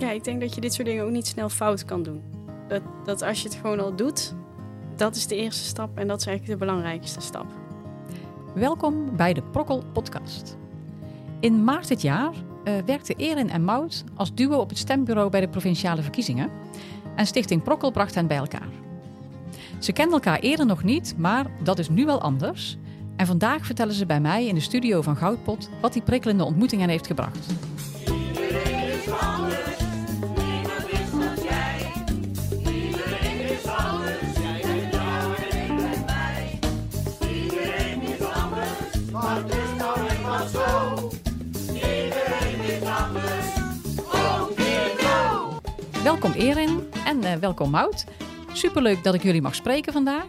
ja, ik denk dat je dit soort dingen ook niet snel fout kan doen. Dat, dat als je het gewoon al doet, dat is de eerste stap en dat is eigenlijk de belangrijkste stap. Welkom bij de Prokkel Podcast. In maart dit jaar uh, werkten Erin en Mout als duo op het stembureau bij de provinciale verkiezingen. En Stichting Prokkel bracht hen bij elkaar. Ze kenden elkaar eerder nog niet, maar dat is nu wel anders. En vandaag vertellen ze bij mij in de studio van Goudpot wat die prikkelende ontmoeting hen heeft gebracht. Welkom Erin en uh, welkom Mout. Superleuk dat ik jullie mag spreken vandaag.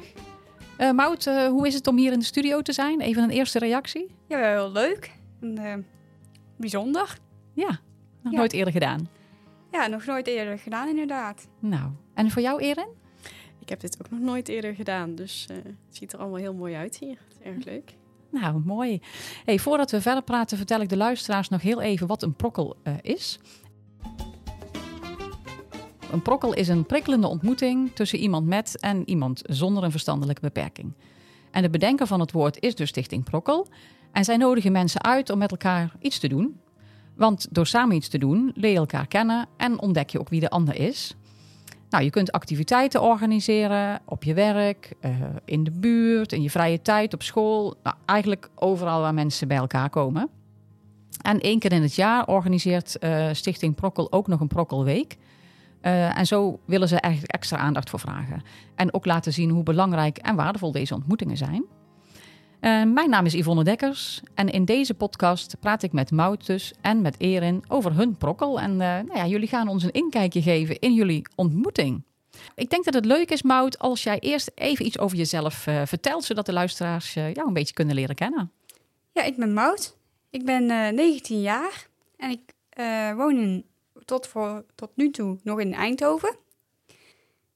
Uh, Mout, uh, hoe is het om hier in de studio te zijn? Even een eerste reactie. Ja, wel leuk. En, bijzonder. Ja, nog nooit eerder gedaan. Ja, nog nooit eerder gedaan inderdaad. Nou, en voor jou Erin? Ik heb dit ook nog nooit eerder gedaan, dus het ziet er allemaal heel mooi uit hier. Het is erg leuk. Nou, mooi. Hey, voordat we verder praten, vertel ik de luisteraars nog heel even wat een prokkel is. Een prokkel is een prikkelende ontmoeting tussen iemand met en iemand zonder een verstandelijke beperking. En de bedenker van het woord is dus Stichting Prokkel. En zij nodigen mensen uit om met elkaar iets te doen. Want door samen iets te doen leer je elkaar kennen en ontdek je ook wie de ander is. Nou, je kunt activiteiten organiseren op je werk, uh, in de buurt, in je vrije tijd, op school. Nou, eigenlijk overal waar mensen bij elkaar komen. En één keer in het jaar organiseert uh, Stichting Prokkel ook nog een Prokkelweek. Uh, en zo willen ze eigenlijk extra aandacht voor vragen. En ook laten zien hoe belangrijk en waardevol deze ontmoetingen zijn. Uh, mijn naam is Yvonne Dekkers en in deze podcast praat ik met Moutus en met Erin over hun prokkel. En uh, nou ja, jullie gaan ons een inkijkje geven in jullie ontmoeting. Ik denk dat het leuk is, Mout, als jij eerst even iets over jezelf vertelt, zodat de luisteraars jou een beetje kunnen leren kennen. Ja, ik ben Mout. Ik ben 19 jaar en ik woon in tot, voor, tot nu toe nog in Eindhoven.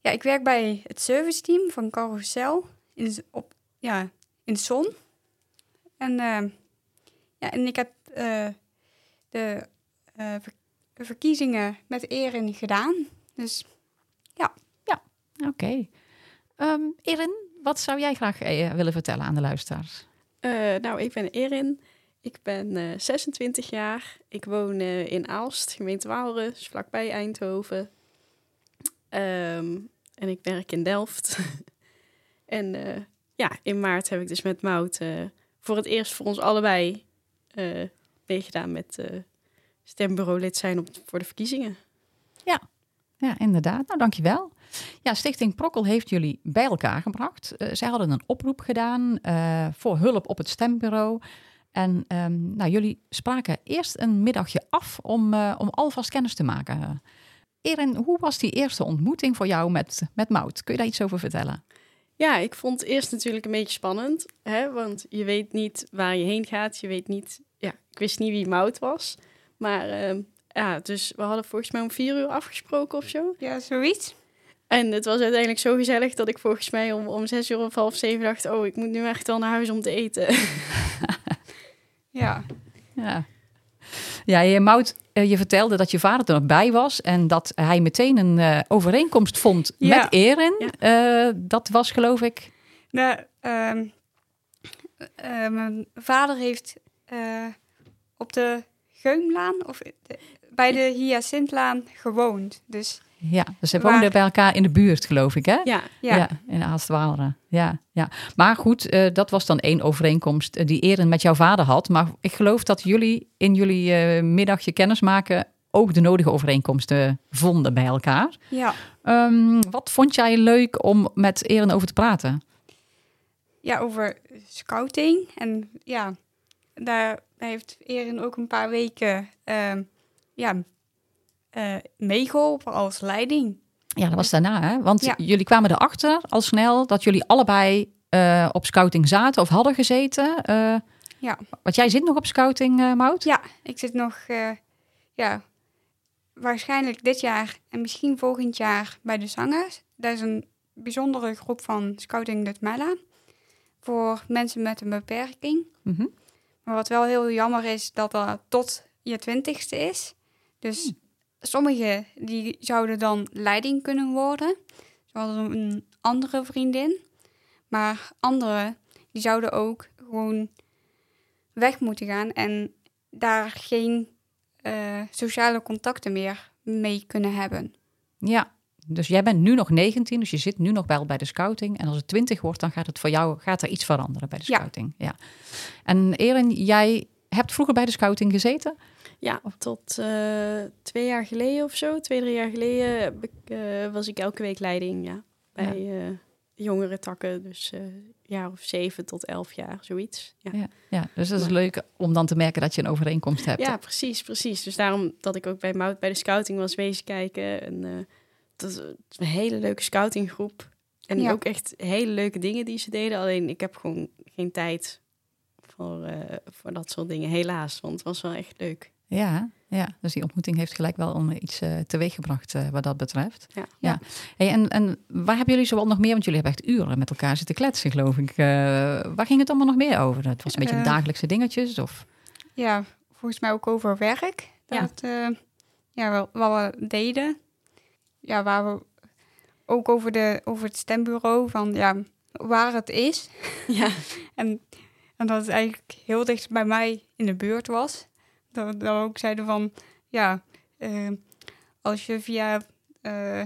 Ja, ik werk bij het serviceteam van Carousel in, op, ja, in de zon. En, uh, ja, en ik heb uh, de uh, verkiezingen met Erin gedaan. Dus ja. Ja, oké. Okay. Um, Erin, wat zou jij graag willen vertellen aan de luisteraars? nou, ik ben Erin. Ik ben uh, 26 jaar. Ik woon uh, in Aalst, gemeente Waalre, vlakbij Eindhoven. Um, en ik werk in Delft. en uh, ja, in maart heb ik dus met Mout voor het eerst voor ons allebei meegedaan met stembureau lid zijn op, voor de verkiezingen. Ja. ja, inderdaad. Nou, dankjewel. Ja, Stichting Prokkel heeft jullie bij elkaar gebracht. zij hadden een oproep gedaan voor hulp op het stembureau. En um, nou, jullie spraken eerst een middagje af om, uh, om alvast kennis te maken. Erin, hoe was die eerste ontmoeting voor jou met, met Mout? Kun je daar iets over vertellen? Ja, ik vond het eerst natuurlijk een beetje spannend. Hè? Want je weet niet waar je heen gaat. Je weet niet... Ja, ik wist niet wie Mout was. Maar uh, ja, dus we hadden volgens mij om vier uur afgesproken of zo. Ja, zoiets. En het was uiteindelijk zo gezellig dat ik volgens mij om, om zes uur of half zeven dacht... oh, ik moet nu echt wel naar huis om te eten. Ja. Ja. Ja, je, Mout, eh, je vertelde dat je vader er nog bij was en dat hij meteen een uh, overeenkomst vond ja. met Erin. Ja. Uh, dat was, geloof ik. Nou, um, mijn vader heeft op de Geumlaan of de, bij de Hyacintlaan gewoond. Dus ja, dus ze woonden bij elkaar in de buurt, geloof ik, hè? Ja, ja. ja in Aalstwaalre. Ja, ja. Maar goed, uh, dat was dan één overeenkomst uh, die Erin met jouw vader had. Maar ik geloof dat jullie in jullie uh, middagje kennismaken ook de nodige overeenkomsten vonden bij elkaar. Ja. Um, wat vond jij leuk om met Erin over te praten? Ja, over scouting. En ja, daar heeft Erin ook een paar weken ja, uh, meegeholpen als leiding. Ja, dat was daarna, hè? Want ja. jullie kwamen erachter al snel dat jullie allebei uh, op scouting zaten of hadden gezeten. Uh, ja. Want jij zit nog op scouting, uh, Mout? Ja, ik zit nog, ja, waarschijnlijk dit jaar en misschien volgend jaar bij de zangers. Dat is een bijzondere groep van Scouting de Mella voor mensen met een beperking. Mm -hmm. Maar wat wel heel jammer is, dat dat tot je twintigste is. Dus... Mm sommigen die zouden dan leiding kunnen worden, zoals een andere vriendin. Maar anderen die zouden ook gewoon weg moeten gaan en daar geen eh, sociale contacten meer mee kunnen hebben. Ja, dus jij bent nu nog 19, dus je zit nu nog wel bij de scouting. En als het 20 wordt, dan gaat het voor jou gaat er iets veranderen bij de Ja. scouting. Ja. En Erin, jij hebt vroeger bij de scouting gezeten? Ja, tot eh, twee jaar geleden of zo, twee, drie jaar geleden, ik, eh, was ik elke week leiding ja, bij eh, jongere takken. Dus jaar of zeven tot elf jaar, zoiets. Ja. Ja. Ja, dus dat is Maar- leuk om dan te merken dat je een overeenkomst hebt. Ja, precies, precies. Dus daarom dat ik ook bij Mout bij de scouting was wezen kijken. En dat is een hele leuke scoutinggroep. En Ja. ook echt hele leuke dingen die ze deden. Alleen ik heb gewoon geen tijd voor, voor dat soort dingen, helaas. Want het was wel echt leuk. Ja, ja, dus die ontmoeting heeft gelijk wel iets eh teweeggebracht eh, wat dat betreft. Ja. ja. Hey, en, en waar hebben jullie zoal nog meer? Want jullie hebben echt uren met elkaar zitten kletsen, geloof ik. Eh, waar ging het allemaal nog meer over? Het was een beetje dagelijkse dingetjes? Of? Ja, volgens mij ook over werk. Ja. Dat, ja, wel- wat we deden. Ja, waar we ook over, de, over het stembureau, van ja, waar het is. Ja, En, en dat het eigenlijk heel dicht bij mij in de buurt was. Dat we dan ook zeiden van, ja, eh, als je via, eh,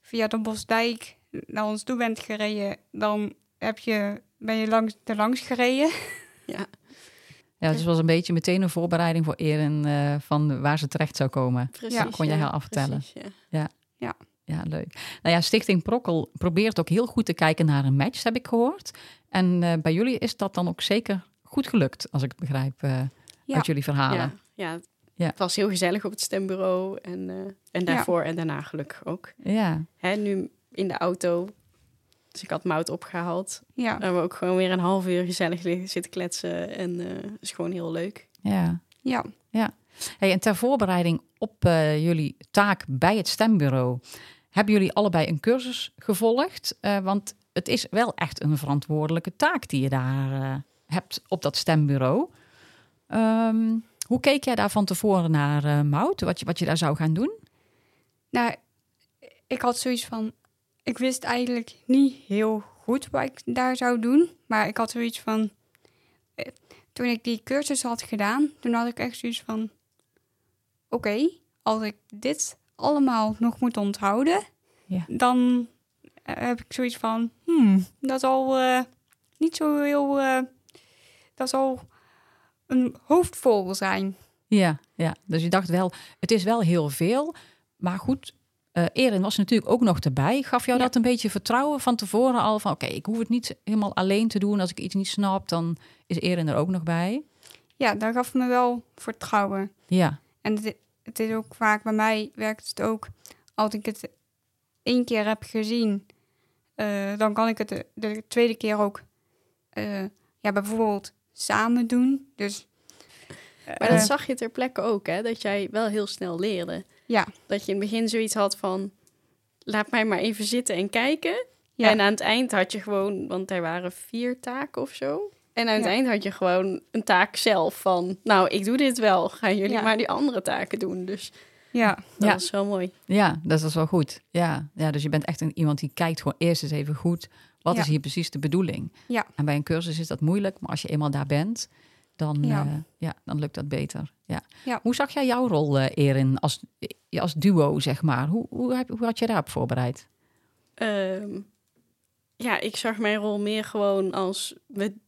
via de Bosdijk naar ons toe bent gereden, dan heb je, ben je langs, er langs gereden. ja, Ja, dus het was een beetje meteen een voorbereiding voor Erin eh, van waar ze terecht zou komen. precies. Ja, kon jij ja, haar afvertellen. precies, ja. Ja, leuk. Nou ja, Stichting Prokkel probeert ook heel goed te kijken naar een match, heb ik gehoord. En eh, bij jullie is dat dan ook zeker goed gelukt, als ik het begrijp eh, Ja. uit jullie verhalen. Ja, ja, Ja. het was heel gezellig op het stembureau. En, eh, en daarvoor en daarna gelukkig ook. Ja, Hè, nu in de auto. Dus ik had Mout opgehaald. Ja, Dan hebben we ook gewoon weer een half uur gezellig liggen zitten kletsen. En eh het is gewoon heel leuk. ja. ja. Hey, en ter voorbereiding op eh, jullie taak bij het stembureau, hebben jullie allebei een cursus gevolgd? Eh, want het is wel echt een verantwoordelijke taak die je daar eh, hebt op dat stembureau. Ehm, hoe keek jij daar van tevoren naar, eh Mout, wat je, wat je daar zou gaan doen? Nou, ik had zoiets van. Ik wist eigenlijk niet heel goed wat ik daar zou doen. Maar ik had zoiets van. eh, Toen ik die cursus had gedaan, toen had ik echt zoiets van. Oké, als ik dit allemaal nog moet onthouden, Ja. dan eh, heb ik zoiets van. Hmm, dat zal eh, niet zo heel. dat zal een hoofdvol zijn. Ja, ja, dus je dacht wel, het is wel heel veel. Maar goed, eh Erin was natuurlijk ook nog erbij. Gaf jou Ja. dat een beetje vertrouwen van tevoren al? Van oké, ik hoef het niet helemaal alleen te doen. Als ik iets niet snap, dan is Erin er ook nog bij. Ja, dat gaf me wel vertrouwen. Ja, En het, het is ook vaak bij mij werkt het ook als ik het één keer heb gezien, eh, dan kan ik het de, de tweede keer ook eh, ja, bijvoorbeeld samen doen. Dus, Maar eh, dat zag je ter plekke ook, hè? Dat jij wel heel snel leerde. Ja. Dat je in het begin zoiets had van... Laat mij maar even zitten en kijken. Ja. En aan het eind had je gewoon... Want er waren vier taken of zo. En aan het Ja. eind had je gewoon een taak zelf van... Nou, ik doe dit wel. Gaan jullie Ja. maar die andere taken doen. Dus ja, dat Ja. was wel mooi. ja, dat is wel goed. Ja, ja, dus je bent echt een, iemand die kijkt gewoon eerst eens even goed. Wat Ja. is hier precies de bedoeling? Ja. En bij een cursus is dat moeilijk, maar als je eenmaal daar bent, dan, Ja. ja. ja, dan lukt dat beter. Ja. Ja. Hoe zag jij jouw rol, eh, Erin, als, als duo, zeg maar? Hoe, hoe, heb, hoe had je daarop voorbereid? Ehm, ja, ik zag mijn rol meer gewoon als...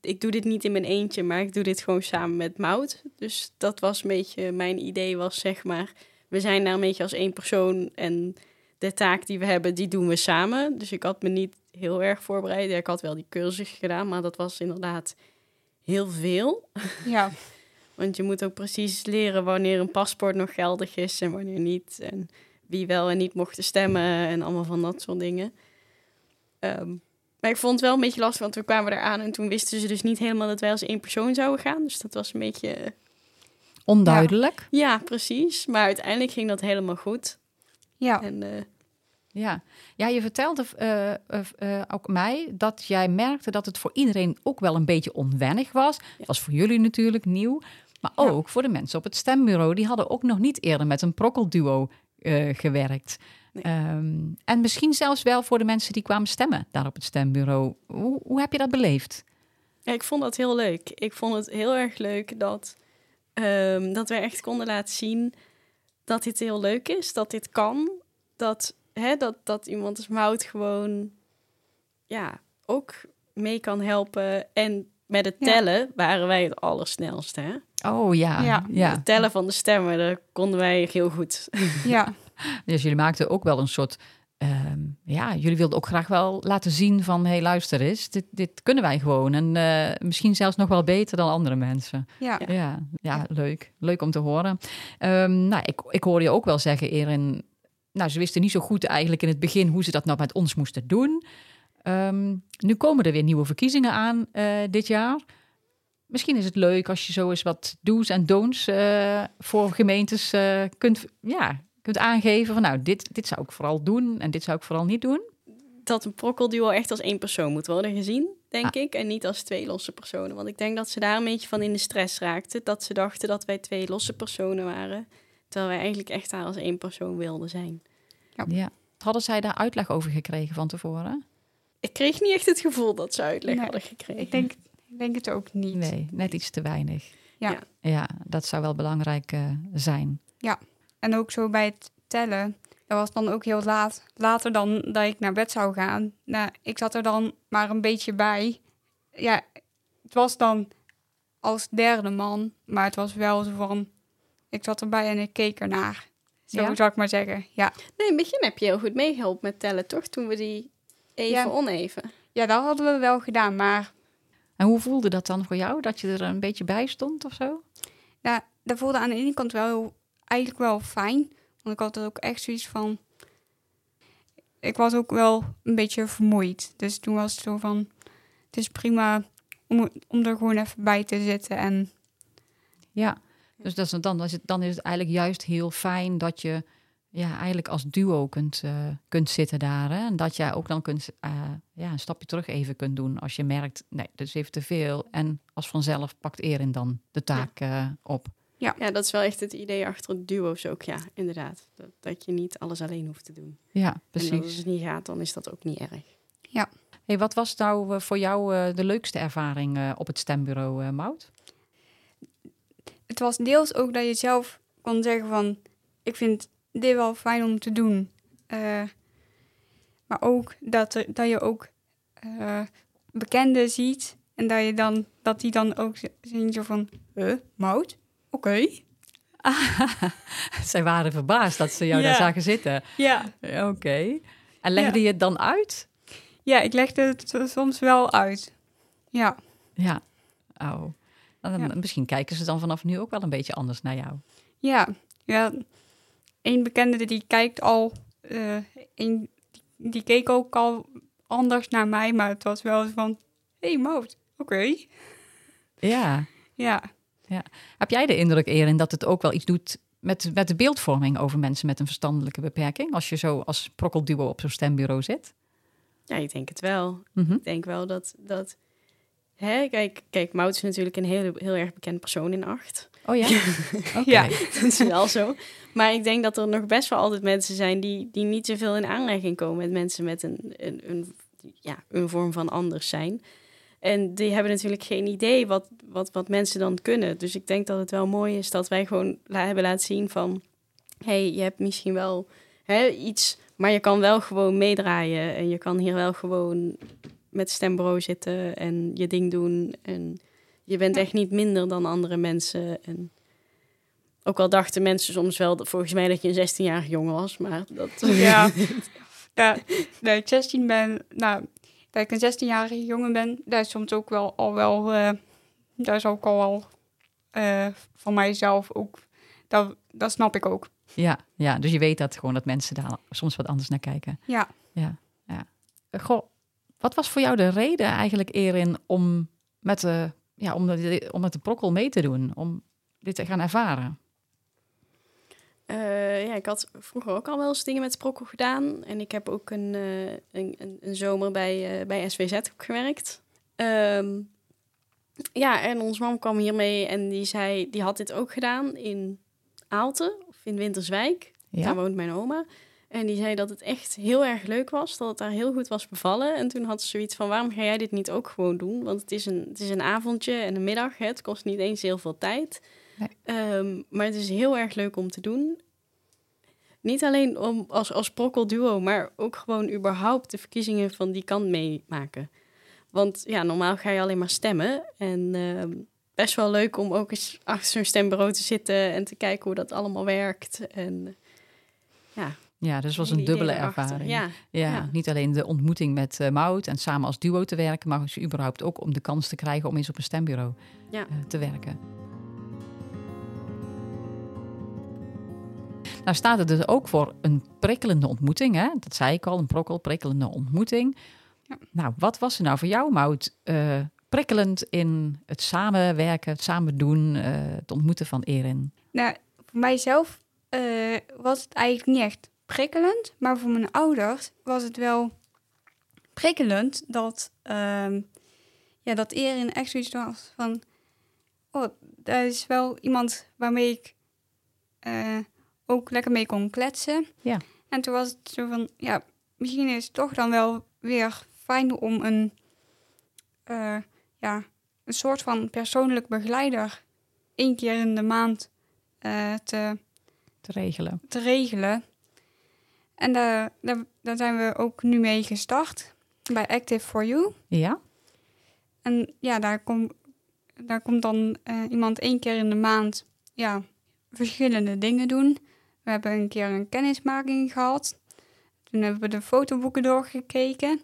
Ik doe dit niet in mijn eentje, maar ik doe dit gewoon samen met Mout. Dus dat was een beetje... Mijn idee was, zeg maar... We zijn daar een beetje als één persoon en de taak die we hebben, die doen we samen. Dus ik had me niet heel erg voorbereid. Ja, ik had wel die cursus gedaan, maar dat was inderdaad heel veel. ja, Want je moet ook precies leren wanneer een paspoort nog geldig is en wanneer niet. En wie wel en niet mochten stemmen en allemaal van dat soort dingen. Ehm, maar ik vond het wel een beetje lastig, want we kwamen daar aan en toen wisten ze dus niet helemaal dat wij als één persoon zouden gaan. Dus dat was een beetje, eh, Onduidelijk. ja, precies. Maar uiteindelijk ging dat helemaal goed. Ja, En eh, Ja, ja je vertelde eh, eh, ook mij dat jij merkte dat het voor iedereen ook wel een beetje onwennig was. Het was voor jullie natuurlijk nieuw, maar Ja. ook voor de mensen op het stembureau. Die hadden ook nog niet eerder met een prokkelduo gewerkt. Nee. Ehm, en misschien zelfs wel voor de mensen die kwamen stemmen daar op het stembureau. Hoe, hoe heb je dat beleefd? Ja, ik vond dat heel leuk. Ik vond het heel erg leuk dat, ehm, dat wij echt konden laten zien dat dit heel leuk is, dat dit kan. Dat, hè, dat, dat iemand als Mout gewoon ja, ook mee kan helpen. En met het Ja. tellen waren wij het allersnelste. Hè? Oh ja, ja. Ja. Het tellen van de stemmen, dat konden wij heel goed. Ja, Dus jullie maakten ook wel een soort. Ehm, ja, jullie wilden ook graag wel laten zien van... hé, hey, luister eens, dit, dit kunnen wij gewoon. En eh, misschien zelfs nog wel beter dan andere mensen. ja. Ja, ja, leuk. Leuk om te horen. Ehm, nou, ik, ik hoorde je ook wel zeggen, Erin... Nou, ze wisten niet zo goed eigenlijk in het begin... hoe ze dat nou met ons moesten doen. Ehm, nu komen er weer nieuwe verkiezingen aan eh, dit jaar. Misschien is het leuk als je zo eens wat do's en don'ts... eh, voor gemeentes eh, kunt, ja, kunt aangeven. Van, nou, dit, dit zou ik vooral doen en dit zou ik vooral niet doen. Dat een prokkelduo echt als één persoon moet worden gezien, denk Ah. ik. En niet als twee losse personen. Want ik denk dat ze daar een beetje van in de stress raakten. Dat ze dachten dat wij twee losse personen waren. Terwijl wij eigenlijk echt daar als één persoon wilden zijn. Ja. Hadden zij daar uitleg over gekregen van tevoren? Ik kreeg niet echt het gevoel dat ze uitleg Nee, hadden gekregen. Ik denk, ik denk het ook niet. Nee, net iets te weinig. Ja. Ja. Ja, dat zou wel belangrijk eh, zijn. En ook zo bij het tellen. Dat was dan ook heel laat. Later dan dat ik naar bed zou gaan. Nou, ik zat er dan maar een beetje bij. Ja, het was dan als derde man. Maar het was wel zo van... Ik zat erbij en ik keek ernaar. Zo Ja? zou ik maar zeggen. Ja, Nee, in het begin heb je heel goed meegeholpen met tellen, toch? Toen we die even Ja. oneven. ja dat hadden we wel gedaan. Maar En hoe voelde dat dan voor jou? Dat je er een beetje bij stond of zo? ja, dat voelde aan de ene kant wel heel- eigenlijk wel fijn. Want ik had er ook echt zoiets van... Ik was ook wel een beetje vermoeid. Dus toen was het zo van... Het is prima om, om er gewoon even bij te zitten. En Ja, dus dat is, dan, is het, dan is het eigenlijk juist heel fijn dat je ja, eigenlijk als duo kunt, eh, kunt zitten daar. Hè? En dat jij ook dan kunt, eh, ja, een stapje terug even kunt doen als je merkt, nee, dit is even te veel. En als vanzelf pakt Erin dan de taak eh, op. Ja, dat is wel echt het idee achter het duo's ook, ja, inderdaad. Dat, dat je niet alles alleen hoeft te doen. Ja, En als precies. het niet gaat, dan is dat ook niet erg. Hey, wat was nou eh, voor jou eh, de leukste ervaring eh, op het stembureau, eh Mout? het was deels ook dat je zelf kon zeggen van... Ik vind dit wel fijn om te doen. Eh, maar ook dat, er, dat je ook eh, bekenden ziet. En dat, je dan, dat die dan ook zien zo van... Huh, mout? Oké. Zij waren verbaasd dat ze jou daar zagen zitten. Ja. Oké. En legde Ja. je het dan uit? ja, ik legde het so- soms wel uit. Ja. Ja. Oh. Dan, Ja. Misschien kijken ze dan vanaf nu ook wel een beetje anders naar jou. Ja. ja. Eén bekende die kijkt al... eh een, die, keek ook al anders naar mij. Maar het was wel van... Hé, hey, mout. Oké. Ja. Ja. Heb jij de indruk, Erin, dat het ook wel iets doet met, met de beeldvorming over mensen met een verstandelijke beperking? Als je zo als prokkelduo op zo'n stembureau zit? Ja, ik denk het wel. Mhm. Ik denk wel dat... dat hè, kijk, kijk, Mout is natuurlijk een heel, heel erg bekend persoon in acht. Oh ja? Ja. dat is wel zo. Maar ik denk dat er nog best wel altijd mensen zijn die, die niet zoveel in aanraking komen met mensen met een, een, een, ja, een vorm van anders zijn. En die hebben natuurlijk geen idee wat, wat, wat mensen dan kunnen. Dus ik denk dat het wel mooi is dat wij gewoon la- hebben laten zien van... hey, je hebt misschien wel hè, iets, maar je kan wel gewoon meedraaien. En je kan hier wel gewoon met stembureau zitten en je ding doen. En je bent echt niet minder dan andere mensen. En ook al dachten mensen soms wel, volgens mij, dat je een 16-jarige jongen was. Maar dat... Ja. ja. Ik 16 ben, nou, ik een 16-jarige jongen ben, dat is soms ook wel al wel, eh dat is ook al wel eh, van mijzelf ook, dat, dat snap ik ook. Ja, ja, dus je weet dat gewoon dat mensen daar soms wat anders naar kijken. Ja. Ja, ja. Goh, wat was voor jou de reden eigenlijk, Erin, om met de, ja, om de, om met de prokkel mee te doen? Om dit te gaan ervaren? Eh, ja, ik had vroeger ook al wel eens dingen met sprokkel gedaan. En ik heb ook een, eh, een, een, een zomer bij, eh, bij SWZ gewerkt. Ehm, ja, en ons mam kwam hiermee en die zei, die had dit ook gedaan in Aalten of in Winterswijk. Ja. Daar woont mijn oma. En die zei dat het echt heel erg leuk was, dat het daar heel goed was bevallen. En toen had ze zoiets van, waarom ga jij dit niet ook gewoon doen? Want het is een, het is een avondje en een middag, hè? het kost niet eens heel veel tijd. Nee. Ehm, maar het is heel erg leuk om te doen. Niet alleen om, als, als prokkelduo, maar ook gewoon überhaupt de verkiezingen van die kant meemaken. Want ja, normaal ga je alleen maar stemmen. En ehm, best wel leuk om ook eens achter zo'n stembureau te zitten en te kijken hoe dat allemaal werkt. En ja, Ja, dus het was een dubbele ervaring. Ja, Ja, Ja. niet alleen de ontmoeting met eh Maud en samen als duo te werken, maar dus überhaupt ook om de kans te krijgen om eens op een stembureau Ja. eh, te werken. Nou staat het dus ook voor een prikkelende ontmoeting, hè? dat zei ik al, een prokkel, prikkelende ontmoeting. Ja. Nou, wat was er nou voor jou, Maud, eh, prikkelend in het samenwerken, het samen doen, eh, het ontmoeten van Erin? Nou, voor mijzelf eh, was het eigenlijk niet echt prikkelend. Maar voor mijn ouders was het wel prikkelend dat, ehm ja, dat Erin echt zoiets was van... Oh, dat is wel iemand waarmee ik ook lekker mee kon kletsen. Ja. En toen was het zo van, ja, misschien is het toch dan wel weer fijn om een, eh, ja, een soort van persoonlijk begeleider één keer in de maand eh, te, Te regelen. te regelen. En daar, daar, daar zijn we ook nu mee gestart bij Active for You. Ja? En ja, daar, kom, daar komt dan eh, iemand één keer in de maand ja, verschillende dingen doen. We hebben een keer een kennismaking gehad. Toen hebben we de fotoboeken doorgekeken.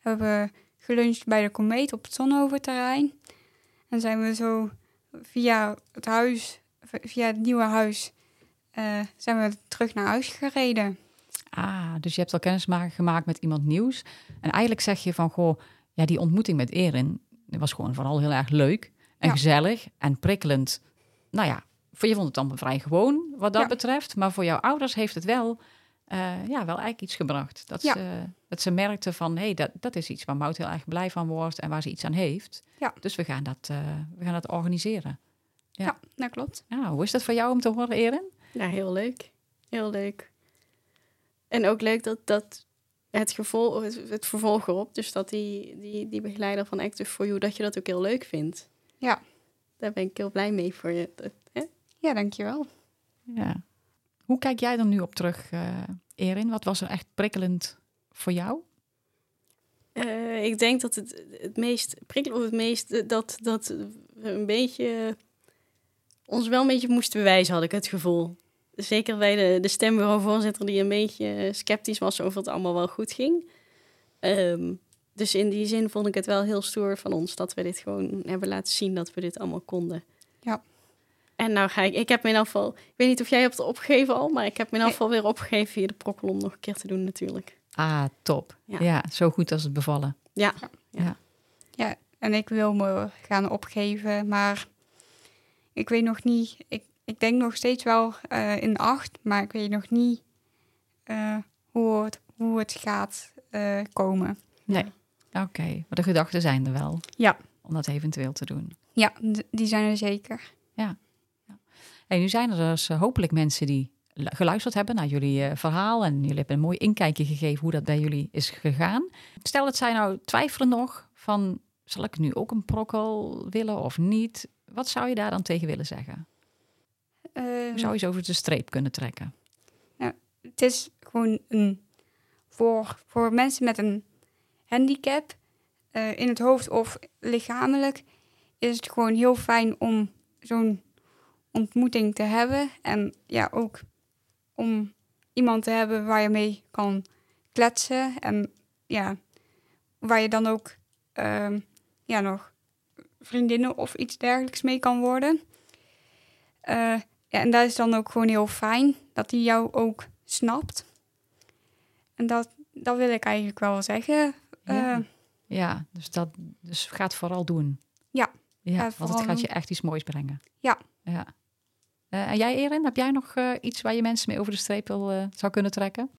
Hebben we geluncht bij de Komeet op het Zonhoventerrein. En zijn we zo via het huis, via het nieuwe huis, eh, zijn we terug naar huis gereden. Ah, dus je hebt al kennis ma- gemaakt met iemand nieuws. En eigenlijk zeg je van, goh, ja, die ontmoeting met Erin was gewoon vooral heel erg leuk en Ja. gezellig en prikkelend. Nou ja, voor je vond het dan vrij gewoon wat dat Ja. betreft. Maar voor jouw ouders heeft het wel, eh, ja, wel eigenlijk iets gebracht. Dat, Ja. ze, dat ze merkten van, hé, hey, dat, dat is iets waar Mout heel erg blij van wordt en waar ze iets aan heeft. Ja. Dus we gaan dat, eh, we gaan dat organiseren. Ja. Ja, dat klopt. Ja, hoe is dat voor jou om te horen, Erin? Ja, heel leuk. Heel leuk. En ook leuk dat, dat het, gevolg, het, het vervolg erop, dus dat die, die, die begeleider van Active for You, dat je dat ook heel leuk vindt. Ja. Daar ben ik heel blij mee voor je. Dat- hè? Ja, dankjewel. Ja. Hoe kijk jij er nu op terug, eh Erin? Wat was er echt prikkelend voor jou? Eh, ik denk dat het, het meest prikkelend, of het meest, eh, dat, dat we een beetje, ons wel een beetje moesten bewijzen, had ik het gevoel. Zeker bij de, de stembureauvoorzitter die een beetje sceptisch was over het allemaal wel goed ging. Ehm, dus in die zin vond ik het wel heel stoer van ons dat we dit gewoon hebben laten zien dat we dit allemaal konden. Ja. En nou ga ik, ik heb me in afval, ik weet niet of jij hebt het opgegeven al, maar ik heb me in Nee. afval weer opgegeven via de prokkel om nog een keer te doen natuurlijk. Ah, top. Ja, Ja. zo goed als het bevallen. Ja, Ja, en ik wil me gaan opgeven, maar ik weet nog niet. Ik, ik denk nog steeds wel eh, in acht, maar ik weet nog niet eh, hoe, het, hoe het gaat eh, komen. Nee. Oké, maar de gedachten zijn er wel. Ja. Om dat eventueel te doen. Ja, die zijn er zeker. Hey, nu zijn er dus eh, hopelijk mensen die lu- geluisterd hebben naar jullie eh, verhaal. En jullie hebben een mooi inkijkje gegeven hoe dat bij jullie is gegaan. Stel dat zij nou twijfelen nog van, zal ik nu ook een prokkel willen of niet? Wat zou je daar dan tegen willen zeggen? Hoe zou je ze over de streep kunnen trekken? het is gewoon een, voor, voor mensen met een handicap eh, in het hoofd of lichamelijk is het gewoon heel fijn om zo'n ontmoeting te hebben. En ja, ook om iemand te hebben waar je mee kan kletsen. En ja, waar je dan ook ehm, ja, nog vriendinnen of iets dergelijks mee kan worden. Eh, ja, en dat is dan ook gewoon heel fijn dat hij jou ook snapt. En dat, dat wil ik eigenlijk wel zeggen. Ja. Eh, Ja, dus, dat, dus ga het vooral doen. Ja, ja want het gaat je echt iets moois brengen. Ja. ja. Eh, en jij, Erin, heb jij nog eh, iets waar je mensen mee over de streep wil, eh, zou kunnen trekken?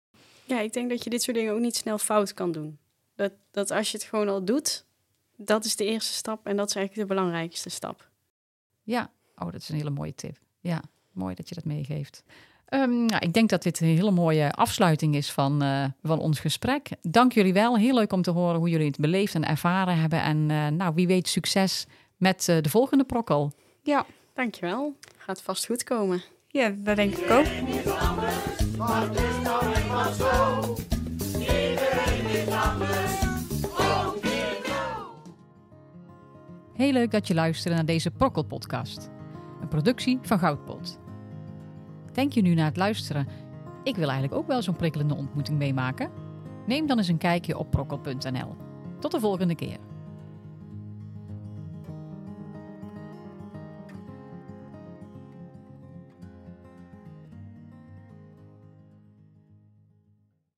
Ja, ik denk dat je dit soort dingen ook niet snel fout kan doen. Dat, dat als je het gewoon al doet, dat is de eerste stap en dat is eigenlijk de belangrijkste stap. Ja, oh, dat is een hele mooie tip. Ja, mooi dat je dat meegeeft. Ehm, nou, ik denk dat dit een hele mooie afsluiting is van, van ons gesprek. Dank jullie wel. Heel leuk om te horen hoe jullie het beleefd en ervaren hebben. En nou, wie weet succes met de volgende prokkel. Ja, Dankjewel. Gaat vast goed komen. ja dat denk ik ook. Heel leuk dat je luisterde naar deze Prokkel-podcast. Een productie van Goudpot. Denk je nu naar het luisteren? Ik wil eigenlijk ook wel zo'n prikkelende ontmoeting meemaken? Neem dan eens een kijkje op prokkel.nl. Tot de volgende keer.